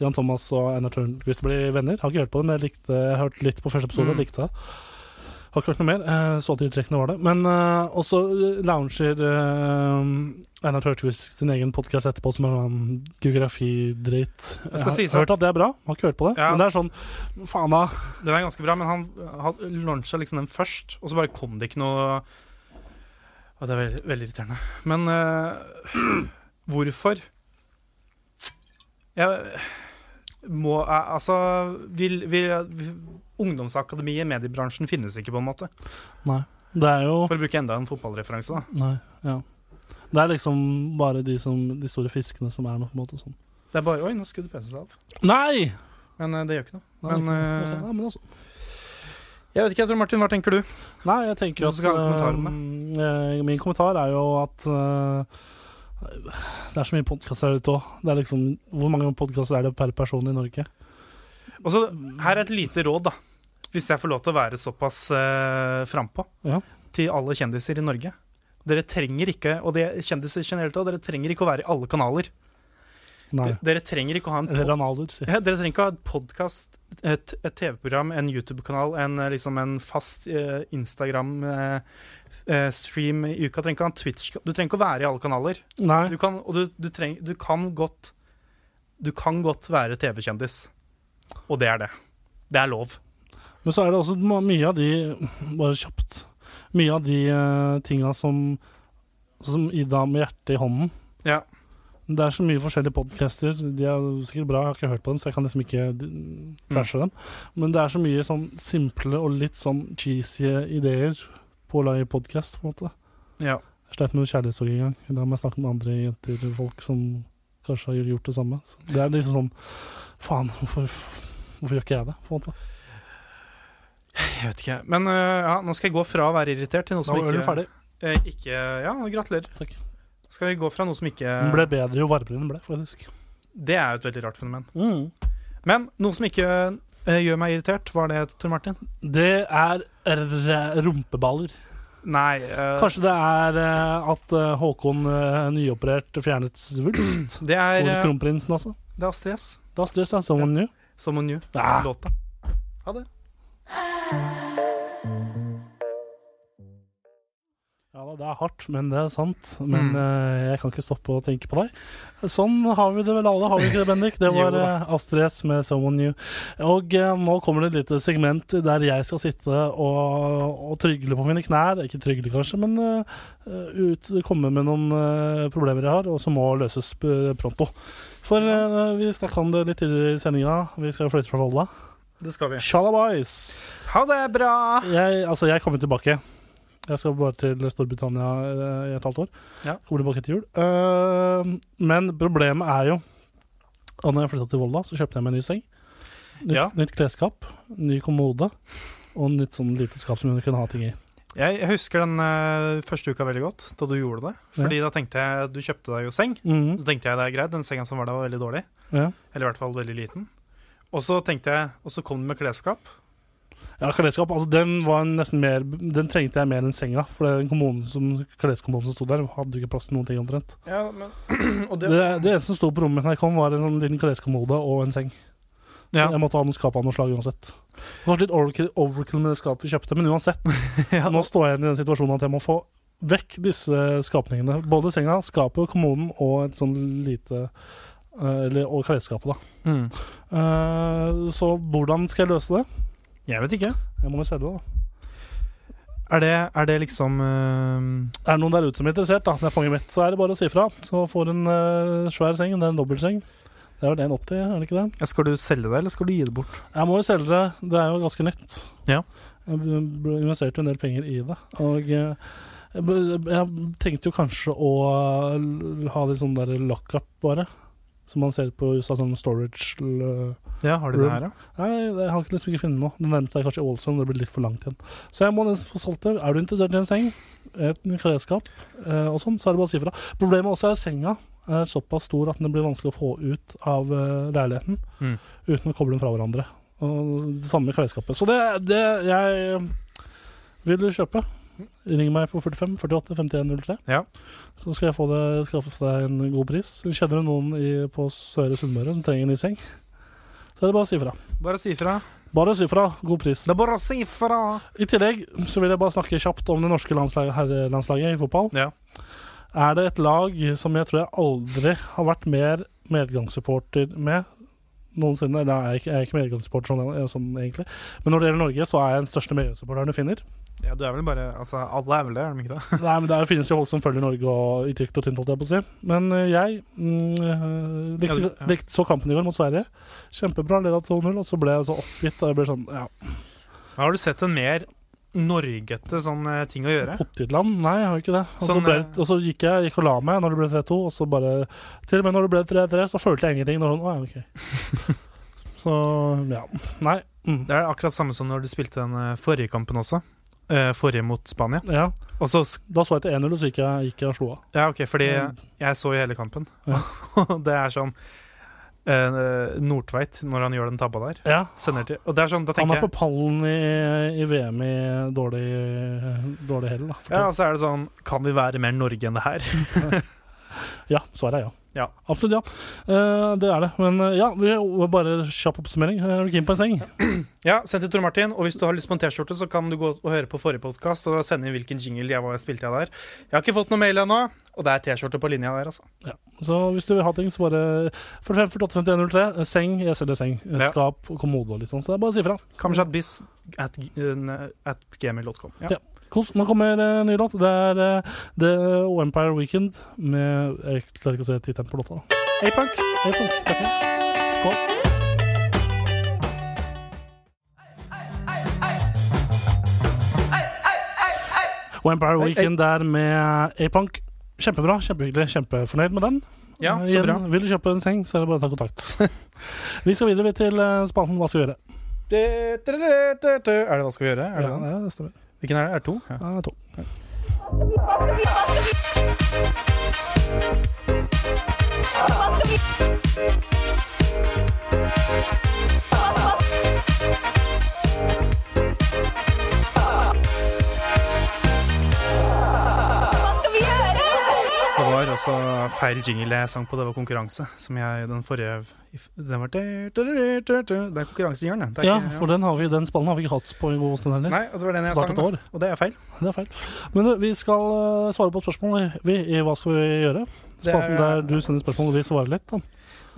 Jan Thomas og Einar Tørnquist ble venner. Har ikke hørt på dem, jeg likte Jeg hørte litt på første episode Mm. likte det. Har ikke hørt noe mer. Eh, så tiltrekkende var det. Men uh, også lounger uh, Einar Tørtquist sin egen podkast etterpå som er en geografidritt. Jeg skal har si hørt at det er bra. Har ikke hørt på det. Ja. Men det er sånn Faen, da. Den er ganske bra, men han, han launcha liksom den først, og så bare kom det ikke noe Og det er veldig, veldig irriterende. Men uh, [CLEARS THROAT] hvorfor? Jeg må eh, Altså vil, vil, Ungdomsakademiet, mediebransjen, finnes ikke, på en måte. Nei. Det er jo For å bruke enda en fotballreferanse, da. Nei. Ja. Det er liksom bare de, som, de store fiskene som er noe, på en måte. Sånn. Det er bare Oi, nå skrudde PC seg av. Nei! Men eh, det gjør ikke noe. Nei, Men, ikke- noe. ja, men altså. Jeg vet ikke, jeg tror Martin, hva tenker du? Nei, jeg tenker at eh, Min kommentar er jo at uh, det er så mye podkaster der ute òg. Liksom, hvor mange podkaster er det per person i Norge? Og så, her er et lite råd, da. Hvis jeg får lov til å være såpass uh, frampå Ja. til alle kjendiser i Norge. Dere trenger ikke, og det er kjendiser generelt dere trenger ikke å være i alle kanaler. Nei. Dere trenger ikke å ha en Ronaldo, sier Ja, Dere trenger ikke å ha et podkast, et, et TV-program, en YouTube-kanal, en, eh, liksom en fast eh, Instagram-stream i uka. Trenger ikke å ha en Twitch Du trenger ikke å være i alle kanaler. Du kan, og du, du, treng, du kan godt Du kan godt være TV-kjendis. Og det er det. Det er lov. Men så er det også mye av de Bare kjapt. Mye av de uh, tinga som Som Ida med hjertet i hånden. Ja. Det er så mye forskjellige podcaster. De er sikkert bra, jeg har ikke hørt på dem, så jeg kan liksom ikke trashe mm. dem. Men det er så mye sånn simple og litt sånn cheesy ideer på å lage podkast, på en måte. Ja. Jeg sleit med kjærlighetssorg en gang. Da må jeg snakke med andre jenter eller folk som kanskje har gjort det samme. Så det er liksom sånn Faen, hvorfor, hvorfor gjør ikke jeg det? på en måte? [SIGHS] Jeg vet ikke. Men øh, ja, nå skal jeg gå fra å være irritert til noe som Nå er ikke du ferdig. eh, ikke Ja, gratulerer. Takk. Skal vi gå fra noe som ikke Den ble bedre jo varmere den ble, faktisk. Det er jo et veldig rart fenomen. Mm. Men noe som ikke eh, gjør meg irritert, var det, Tor Martin? Det er r- rumpeballer. Nei eh, Kanskje det er eh, at eh, Håkon uh, nyoperert fjernet svulst? [CLEARS THROAT] Det er, eh, kronprinsen, altså. det er Astrid S. Da stress, da. Someone new. Som New. Ah. Låta. Ha det. Ja da, det er hardt, men det er sant. Men Mm. uh, jeg kan ikke stoppe å tenke på deg. Sånn har vi det vel alle, har vi ikke det, Bendik? Det [LAUGHS] var uh, Astrid S med 'Someone New'. Og uh, nå kommer det et lite segment der jeg skal sitte og, og trygle på mine knær. Ikke trygle, kanskje, men ut, komme med noen problemer jeg har, og som må løses pronto. For vi snakka om det litt tidligere i sendinga. Vi skal flytte fra Volda. Det skal vi. Shalabais! Ha det bra! Jeg, altså, jeg kommer tilbake. Jeg skal bare til Storbritannia eh, i et halvt år. Ja. Kommer tilbake til jul. Uh, men problemet er jo at når jeg flytta til Volda, så kjøpte jeg meg en ny seng. Nytt, Ja. nytt klesskap, ny kommode og nytt sånn lite skap som hun kunne ha ting i. Jeg husker den uh, første uka veldig godt, da du gjorde det. Fordi da tenkte jeg Du kjøpte deg jo seng. Mhm. Så tenkte jeg det er greit, den senga som var der, var veldig dårlig. Ja. Eller i hvert fall veldig liten. Og så tenkte jeg Og så kom den med klesskap. ja, klesskap. Altså, den var nesten mer Den trengte jeg mer enn senga. For den kommunen som, kleskommoden som sto der, hadde ikke plass til noen ting omtrent. Ja, men [CLEARS THROAT] Og Det, det eneste som sto på rommet da jeg kom, var en sånn liten kleskommode og en seng. Så Ja. jeg måtte ha noen skap av noe slag uansett. Det var litt overkill, overkill med det skapet vi kjøpte, men uansett. [LAUGHS] ja, Nå står jeg i den situasjonen at jeg må få vekk disse skapningene. Både senga, skapet, kommunen og et sånn lite eller, Og klesskapet, da. mm. Uh, så hvordan skal jeg løse det? Jeg vet ikke. Jeg må jo selge det, da. Er det, er det liksom uh... Er det noen der ute som er interessert, da, når jeg fanger mitt, så er det bare å si fra. Så får en uh, svær seng. Det er en dobbeltseng. Det er vel 1,80, er det ikke det? ja, Skal du selge det, eller skal du gi det bort? Jeg må jo selge det. Det er jo ganske nytt. Ja. Jeg investerte jo en del penger i det. Og eh, jeg, jeg tenkte jo kanskje å ha litt sånn der lockup, bare. Som man ser på USA, sånn storage l- Ja, har du det her, ja? Nei, jeg har ikke liksom ikke funnet noe. Den nevnte jeg kanskje i Ålesund, det blir litt for langt igjen. Så jeg må nesten få solgt det. Er du interessert i en seng, et klesskap eh, og sånn, så er det bare å si ifra. Problemet også er senga er såpass stor at den blir vanskelig å få ut av eh, leiligheten Mm. uten å koble dem fra hverandre. Og det samme klesskapet. Så det, det jeg vil kjøpe. Ring meg på 45 48 51 03. Ja. Så skal jeg få det, skaffe deg en god pris. Kjenner du noen i, på Søre Sunnmøre som trenger en ny seng, så er det bare å si fra. Bare si ifra. Bare si fra. God pris. Det er bare å si fra. I tillegg så vil jeg bare snakke kjapt om det norske landslaget herrelandslaget i fotball. Ja. Er det et lag som jeg tror jeg aldri har vært mer medgangssupporter med noensinne? Eller jeg er ikke, jeg er ikke medgangssupporter sånn, sånn egentlig. Men når det gjelder Norge, så er jeg den største medgangssupporteren du finner. Ja, du er vel bare Altså, alle er vel det, er de ikke det? Nei, men Det finnes jo folk som følger Norge og i tykt og tynt, holdt jeg på å si. Men eh, jeg mm, eh, likte, Ja, ja. likte så kampen i går mot Sverige. Kjempebra, leda 2-0, og så ble jeg så oppgitt. Og jeg ble sånn, ja, Har du sett en mer norgete sånn eh, ting å gjøre? Pottitland? Nei, jeg har ikke det. Og, så, Sånn, ble, og så gikk jeg gikk og la meg når det ble 3-2, og så bare Til og med når det ble 3-3, så følte jeg ingenting. Når sånn, å, ja, ok. [LAUGHS] så ja. Nei. Mm. Det er akkurat samme som når du spilte den forrige kampen også. Eh, forrige mot Spania. Ja, Og så Da så jeg til 1-0, og så gikk jeg, gikk jeg og slo av. Ja, OK, fordi jeg så jo hele kampen. Ja. [LAUGHS] Det er sånn eh, Nordtveit, når han gjør den tabba der, Ja. sender til Og det er sånn, da Han er på pallen i, i VM i dårlig, dårlig hell, da. Ja, og så er det sånn Kan vi være mer Norge enn det her? [LAUGHS] Ja, svaret er ja. Ja. Absolutt ja. Eh, det er det. Men eh, ja, bare kjapp oppsummering. Er du keen på en seng? Ja, send til Tor Martin. Og hvis du har lyst på en T-skjorte, så kan du gå og høre på forrige podkast og sende inn hvilken jingle jeg var spilte jeg der. Jeg har ikke fått noe mail ennå, og det er T-skjorte på linja der, altså. Ja. Så hvis du vil ha ting, så bare 45 48 51 03. Seng, jeg selger seng. Eh, Ja. Skap, kommode og litt sånn. Så det er bare å si ifra. Kamshatbiz at, at gmail.com. Ja. Ja. Kos. Nå kommer uh, ny låt. Det er uh, The Empire Weekend med Jeg klarer ikke å se tittelen på låta. A-punk. A-Punk, Takk. Skål. Empire Weekend der med A-Punk. Kjempebra, kjempehyggelig, kjempefornøyd med den. Ja, så så igjen, bra. Vil du kjøpe en seng, så er det bare å ta kontakt. [LAUGHS] vi skal videre til eh, spalten Hva skal vi gjøre? Er det hva skal vi gjøre? Er det Ja, den? ja, det stemmer. Hvilken er det? Er det to? Ja. Ja, to. Var også feil jingle jeg sang på. Det var konkurranse. Som jeg den forrige Den var Det er konkurransejingelen, det. er Ja, ikke- for den, vi, den spallen har vi ikke hatt på en god stund heller. Nei, og det var den jeg sang, og det er feil. Det er feil. Men vi skal svare på spørsmål vi, Hva skal vi gjøre? Spalten der du sender spørsmål og vi svarer litt. Da.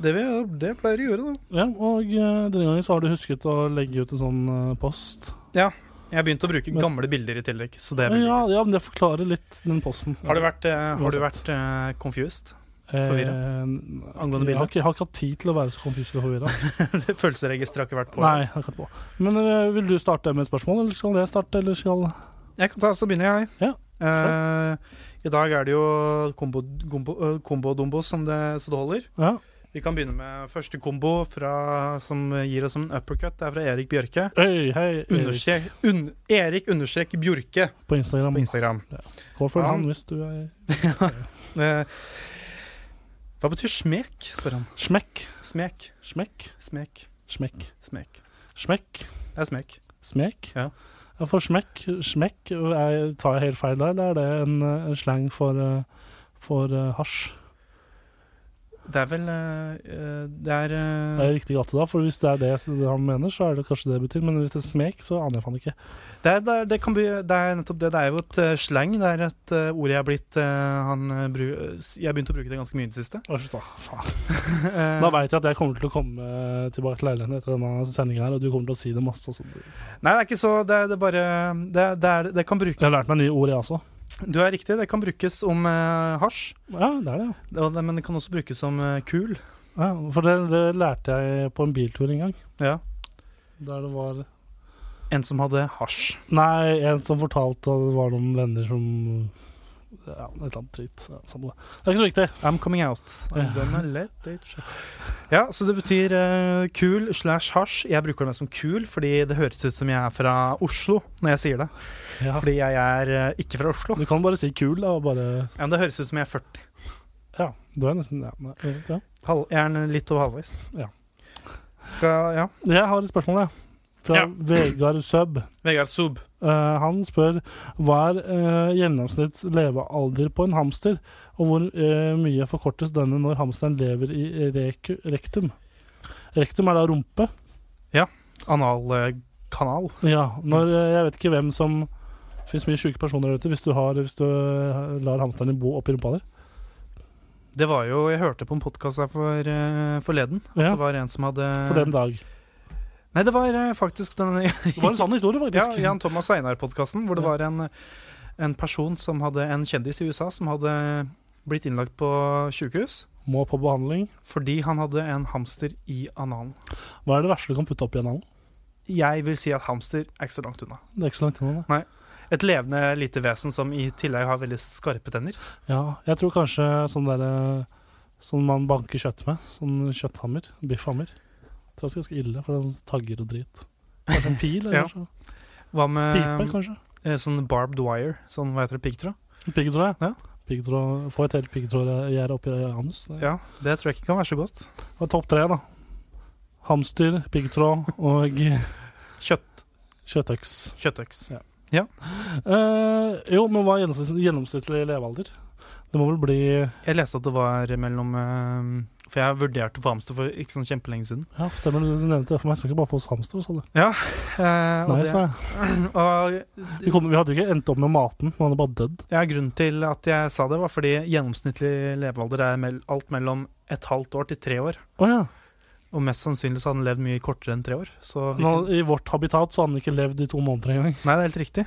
Det, vi, det pleier å gjøre, da. Ja, og denne gangen så har du husket å legge ut en sånn post. post. Jeg har begynt å bruke gamle bilder i tillegg. Så det Ja, ja, men det forklarer litt den posten. Har du vært, eh, har du vært eh, confused? Eh, Angående bilder? Jeg har ikke, har ikke hatt tid til å være så confused og forvirra. [LAUGHS] Følelsesregisteret har ikke vært på. Nei, jeg har ikke på. Men uh, vil du starte med et spørsmål, eller skal jeg starte? Eller skal Jeg kan ta, så begynner jeg. Ja, uh, I dag er det jo kombo, gombo, uh, kombo-dombo som det, så det holder. Ja. Vi kan begynne med første kombo fra, som gir oss en uppercut. Det er fra Erik Bjørke. Hei, hei, Erik Understrek, un, Erik understrek Bjørke på Instagram. på Instagram. Gå for Han- han hvis du er [LAUGHS] Eh, hva betyr smek, spør han. Smekk. Smek. Smekk. Smek. Smekk. Smek. Smekk. Det er smek. Smek? Ja. Ja, for smekk, smekk jeg Tar jeg helt feil der, eller er det en, eh, en slang for, eh, for eh, hasj? Det er vel eh, eh, Det er Det eh, er riktig gate da, for hvis det er det han mener, så er det kanskje det det betyr. Men hvis det er smek, så aner jeg faen ikke. det, er, det, er, det, kan bli, det er nettopp det. Det er jo et uh, slang. Det er et eh, ord jeg har blitt eh, han, eh, Jeg har begynt å bruke det ganske mye i det siste. Å, shit, [LAUGHS] da, faen. Eh, Da veit jeg at jeg kommer til å komme tilbake til leiligheten etter denne sendinga her, og du kommer til å si det masse. Altså. Nei, det er ikke så Det, det bare det, det, det kan bruke Jeg har lært meg nye ord, jeg også. Du er riktig. Det kan brukes om eh, hasj. Ja, det er det. ja. Det, men det kan også brukes som eh, kul. ja for det, det lærte jeg på en biltur en gang. Ja. Der det var En som hadde hasj. Nei, en som fortalte at det var noen venner som Ja, et eller annet dritt. Ja, det. Det er ikke så viktig. I'm coming out. I'm gonna let it show. Ja, så det betyr uh, kul slash hasj. Jeg bruker det som kul fordi det høres ut som jeg er fra Oslo når jeg sier det. Ja. Fordi jeg er uh, ikke fra Oslo. Du kan bare si kul, da, og bare Ja, men det høres ut som jeg er 40. Ja, du er nesten Ja. ja. Jeg er litt over halvveis. Ja. Skal Ja. Jeg har et spørsmål, jeg. Fra Ja. Vegard Sub. Vegard Sub. Uh, han spør hva er uh, gjennomsnitt levealder på en hamster, og hvor uh, mye forkortes denne når hamsteren lever i rek rektum? Rektum er da rumpe. Ja. analkanal. Ja, når, eh, jeg vet ikke hvem som Det fins mye sjuke personer der ute hvis du, har, hvis du eh, lar hamsteren din bo oppi rumpa di. Det var jo Jeg hørte på en podkast her for, eh, forleden. At Ja. det var en som hadde For den dag. Nei, det var eh, faktisk den Det var en sann historie, faktisk. [LAUGHS] Ja. Jan Thomas Einar-podkasten, hvor det var en, en person som hadde En kjendis i USA som hadde blitt innlagt på sykehus Må på behandling. fordi han hadde en hamster i analen. Hva er det verste du kan putte opp i analen? Jeg vil si at hamster er ikke så langt unna. Det er ikke så langt unna. Nei, Et levende lite vesen som i tillegg har veldig skarpe tenner. Ja, jeg tror kanskje sånn derre Sånn man banker kjøtt med. Sånn kjøtthammer. Biffhammer. Det er ganske ille, for den tagger og drit. Kanskje en pil? Eller [LAUGHS] Ja. så. Hva med Pipe, kanskje? eh, sånn barbed wire? Sånn, hva heter det, piggtråd? Piggtråd, Ja. Piggtråd, Få et helt piggtrådgjerde oppi anus. Det Ja, det tror jeg ikke kan være så godt. Og topp tre, da. Hamster, piggtråd og Kjøtt, kjøttøks. kjøttøks. Eh, jo, men hva er gjennomsnittlig, gjennomsnittlig levealder? Det må vel bli Jeg leste at det var mellom eh, For jeg vurderte å få hamster for ikke sånn kjempelenge siden. Ja, stemmer. Du nevnte det for meg. Skal ikke bare få oss hamster, sa du. Eh, Nei, sa jeg. [CLEARS THROAT] og Vi, kom, vi hadde ikke endt opp med maten. Han hadde bare dødd. Ja, Grunnen til at jeg sa det, var fordi gjennomsnittlig levealder er mell alt mellom et halvt år til tre år. Oh, ja. Og mest sannsynlig så hadde han levd mye kortere enn tre år. Nå, I vårt habitat så hadde han ikke levd i to måneder engang. nei, det er helt riktig.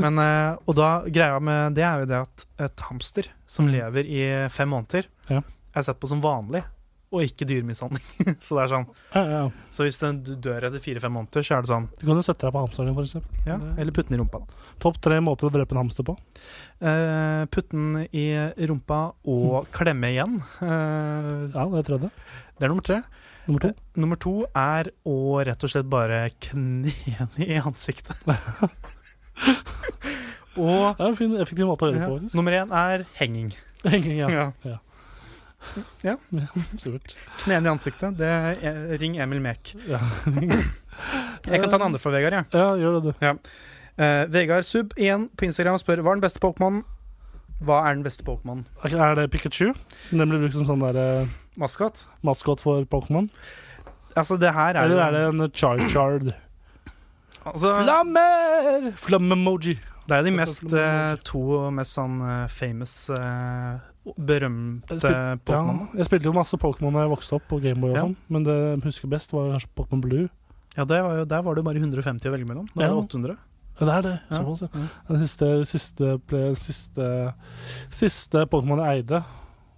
Men, eh, og da greia med det er jo det at et hamster som Mm. lever i fem måneder, Ja. Er sett på som vanlig, og ikke dyremishandling. [LAUGHS] så det er sånn Ja, ja. Så hvis den du dør etter fire-fem måneder, så er det sånn Du kan jo sette deg på hamsteren din, eksempel. Ja, eller putte den i rumpa. da. Topp tre måter å drepe en hamster på. Eh, putte den i rumpa og klemme igjen. Eh, Ja, det er tredje. det er nummer tre. Nummer to. Nummer to er å rett og slett bare kne [LAUGHS] den i ansiktet. [LAUGHS] og Det er en fin, effektiv måte å gjøre det på, faktisk. nummer én er henging. ja. Ja. Supert. Kne den i ansiktet. Det er, ring Emil Mek. Ja. Jeg kan ta den andre fra Vegard. jeg. ja, gjør det, du. Eh, Vegard Sub igjen på Instagram spør hva er den beste Pokémon. Hva er den beste Pokémon? Er det Pikachu? Siden den blir brukt som sånn der uh, Maskot? maskot for Pokémon? Altså, det her er Eller er det en Char-Chard? altså, Flammer! Flamme-emoji. Det er de mest, eh, to mest sånn famous eh, berømte Ja, Pokémon. jeg spilte jo masse Pokémon da jeg vokste opp på Gameboy og Ja. sånn, men det jeg husker best var kanskje Pokémon Blue. Ja, det var jo, der var det bare 150 å velge mellom. Da er det 800. Ja, det er det. Ja. Såpass, ja. Ja. Den siste, siste, siste, siste Pokémon jeg eide,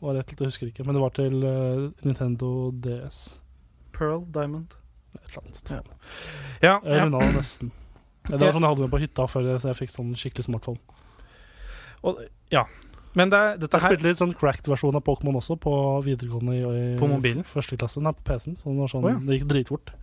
var rett til, jeg husker ikke, men det var til uh, Nintendo DS. Pearl, Diamond. Et eller annet. Ja. Ja, Jeg ja. runda det nesten. Det var sånn jeg hadde med på hytta før jeg, så jeg fikk sånn skikkelig smartphone. Og, ja. Men det, dette Jeg her spilte litt sånn cracked versjon av Pokémon også på videregående i, i På mobilen? første klasse. Nei, på PC-en. Så det, var sånn, oh, ja. det gikk dritfort.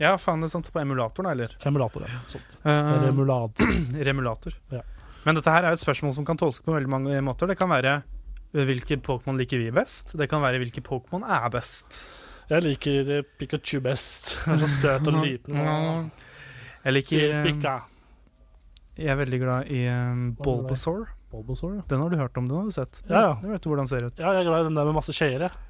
Ja, faen, det er sant. På emulatoren, eller? Emulator, ja. Sånt. Uh, Remulator. [CLEARS THROAT] remulator. Ja. Men dette her er jo et spørsmål som kan tolkes på veldig mange måter. Det kan være eh, hvilke Pokémon liker vi best. Det kan være hvilke Pokémon er best. Jeg liker eh, Pikachu best. [LAUGHS] Han er så søt og liten. Jeg liker. Jeg er veldig glad i? Bulbasaur. Bulbasaur, ja. Den har du hørt om, den har du sett. Ja, ja. Jeg vet hvordan den ser ut. Ja, jeg er glad i den der med masse skjeer, jeg.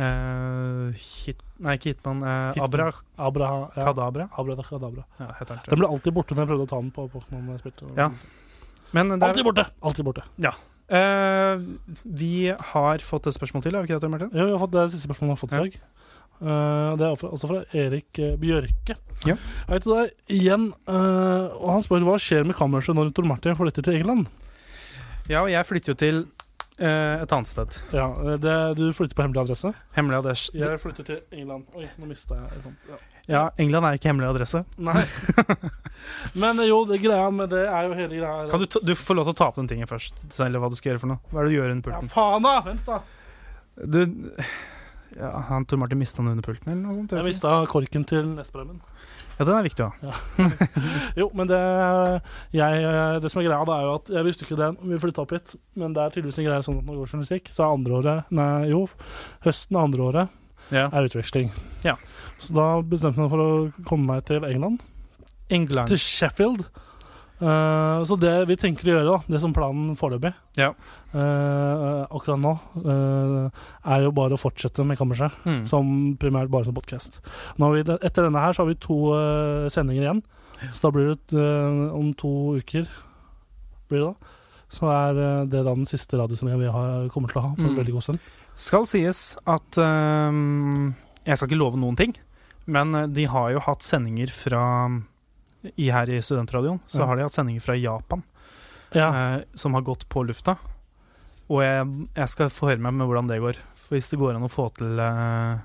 Eh, hit, nei, ikke Hitman. Uh, Hitman. Abra Abra, ja. Kadabra. Abradakadabra. Ja, heter den. Den ble alltid borte når jeg prøvde å ta den på Pokémon. Ja. Men Alltid borte! Alltid borte. Eh, vi har fått et spørsmål til, har vi ikke det, Martin? Ja, vi har fått, det siste spørsmålet vi har fått i dag. Uh, det er fra, altså fra Erik Bjørke. Ja. Hei til deg igjen. og han spør hva skjer med kammerset når Tor Martin flytter til England. Ja, og jeg flytter jo til eh, et annet sted. Ja, eh, det, Du flytter på hemmelig adresse? Hemmelig adresse. Jeg flytter til England. Oi, nå mista jeg et sånt. Ja. Ja, England er ikke hemmelig adresse. Nei. [LAUGHS] Men eh, jo, det greia med det er jo hele greia Kan du, ta, du får lov til å ta opp den tingen først, eller hva du skal gjøre for noe. Hva er det du gjør under Ja, pulten? faen, da! Vent, da. Du ja, han Tor Martin mista den under pulten, eller noe sånt? Jeg jeg mista korken til Nesbremmen. Ja, den er viktig ha. [LAUGHS] Jo, men det, jeg, det som er greia, da er jo at jeg visste ikke det når vi flytta opp hit, men det er tydeligvis en greie sånn at når det går journalistikk, så er andreåret Nei, jo, høsten er andreåret Ja. er utveksling. Ja. Så da bestemte jeg meg for å komme meg til England, England. til Sheffield. Eh, så det vi tenker å gjøre, da, det som planen foreløpig Ja. uh, akkurat nå, uh, er jo bare å fortsette med Kammerset. Mm. Som primært bare som podkast. Etter denne her så har vi to sendinger igjen. Så da blir det om to uker blir det da. Så er det da den siste radiosendinga vi har, kommer til å ha på en Mm. veldig god stund. Skal sies at Jeg skal ikke love noen ting, men de har jo hatt sendinger fra i Her i Studentradioen så har de hatt sendinger fra Japan Ja, eh, som har gått på lufta. Og jeg, jeg skal få høre meg med hvordan det går. For hvis det går an å få til eh,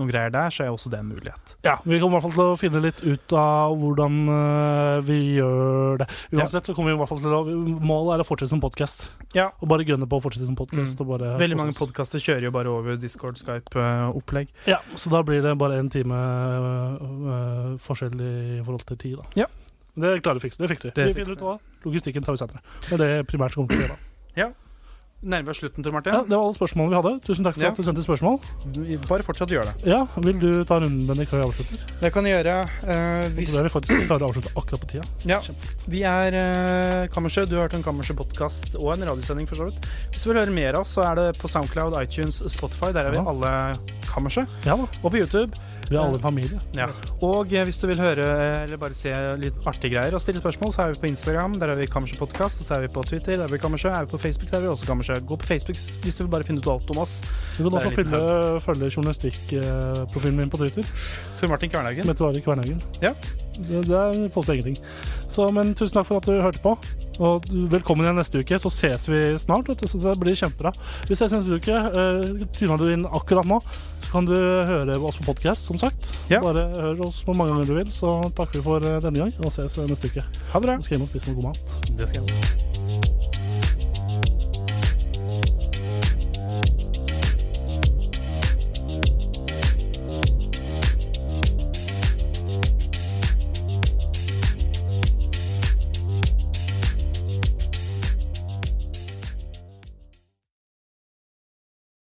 noen greier der, så er også det en mulighet. ja, Vi kommer i hvert fall til å finne litt ut av hvordan eh, vi gjør det. Uansett så kommer vi i hvert fall til å Målet er å fortsette som podkast. Ja. Og bare gunne på å fortsette som podkast. Mm. Veldig mange podkaster kjører jo bare over Discord, Skype-opplegg. Ja, så da blir det bare en time øh, forskjell i forhold til tid, da. Ja. Det klarer vi å fikse. Det fikser vi. Det vi finner ut hva. Logistikken tar vi senere. Det er det primært som kommer til å skje da. Nærmer oss slutten, Tor Ja, det var alle spørsmålene vi hadde. Tusen takk for Ja. at du sendte spørsmål. Bare fortsett å gjøre det. Ja, Vil du ta runden, Bendik, før vi avslutter? Det kan jeg gjøre. Uh, hvis det er vi faktisk klarer å avslutte akkurat på tida. Ja. Vi er uh, Kammersø. Du har hørt en Kammersø-podkast og en radiosending, for så vidt. Hvis du vil høre mer av oss, så er det på Soundcloud, iTunes, Spotify. Der er vi Ja. alle Kammersø. Ja da. Og på YouTube. Vi er alle en familie. Ja. Og eh, hvis du vil høre eller bare se litt artige greier og stille spørsmål, så er vi på Instagram. Der er vi Kammersø Podkast. Så er vi på Twitter. Der er vi Kammersø. Er vi på Facebook, der er vi også Kammerset. Gå på Facebook hvis du vil bare finne ut alt om oss. Du kan også følge, følge journalistikkprofilen min på Twitter. Tor Martin Som heter Ari Kvernhaugen. Ja. Det, det er poster ingenting. Så, men tusen takk for at du hørte på. Og velkommen igjen neste uke, så ses vi snart. Du, så det blir kjempebra. Vi ses neste uke. Uh, Tyna du inn akkurat nå, så kan du høre oss på podkast, som sagt. Ja. Bare hør oss på mange ganger du vil. Så takker vi for eh, denne gang, og ses eh, neste uke. Ha det bra. Nå skal hjem og spise noe god mat. Det skal jeg.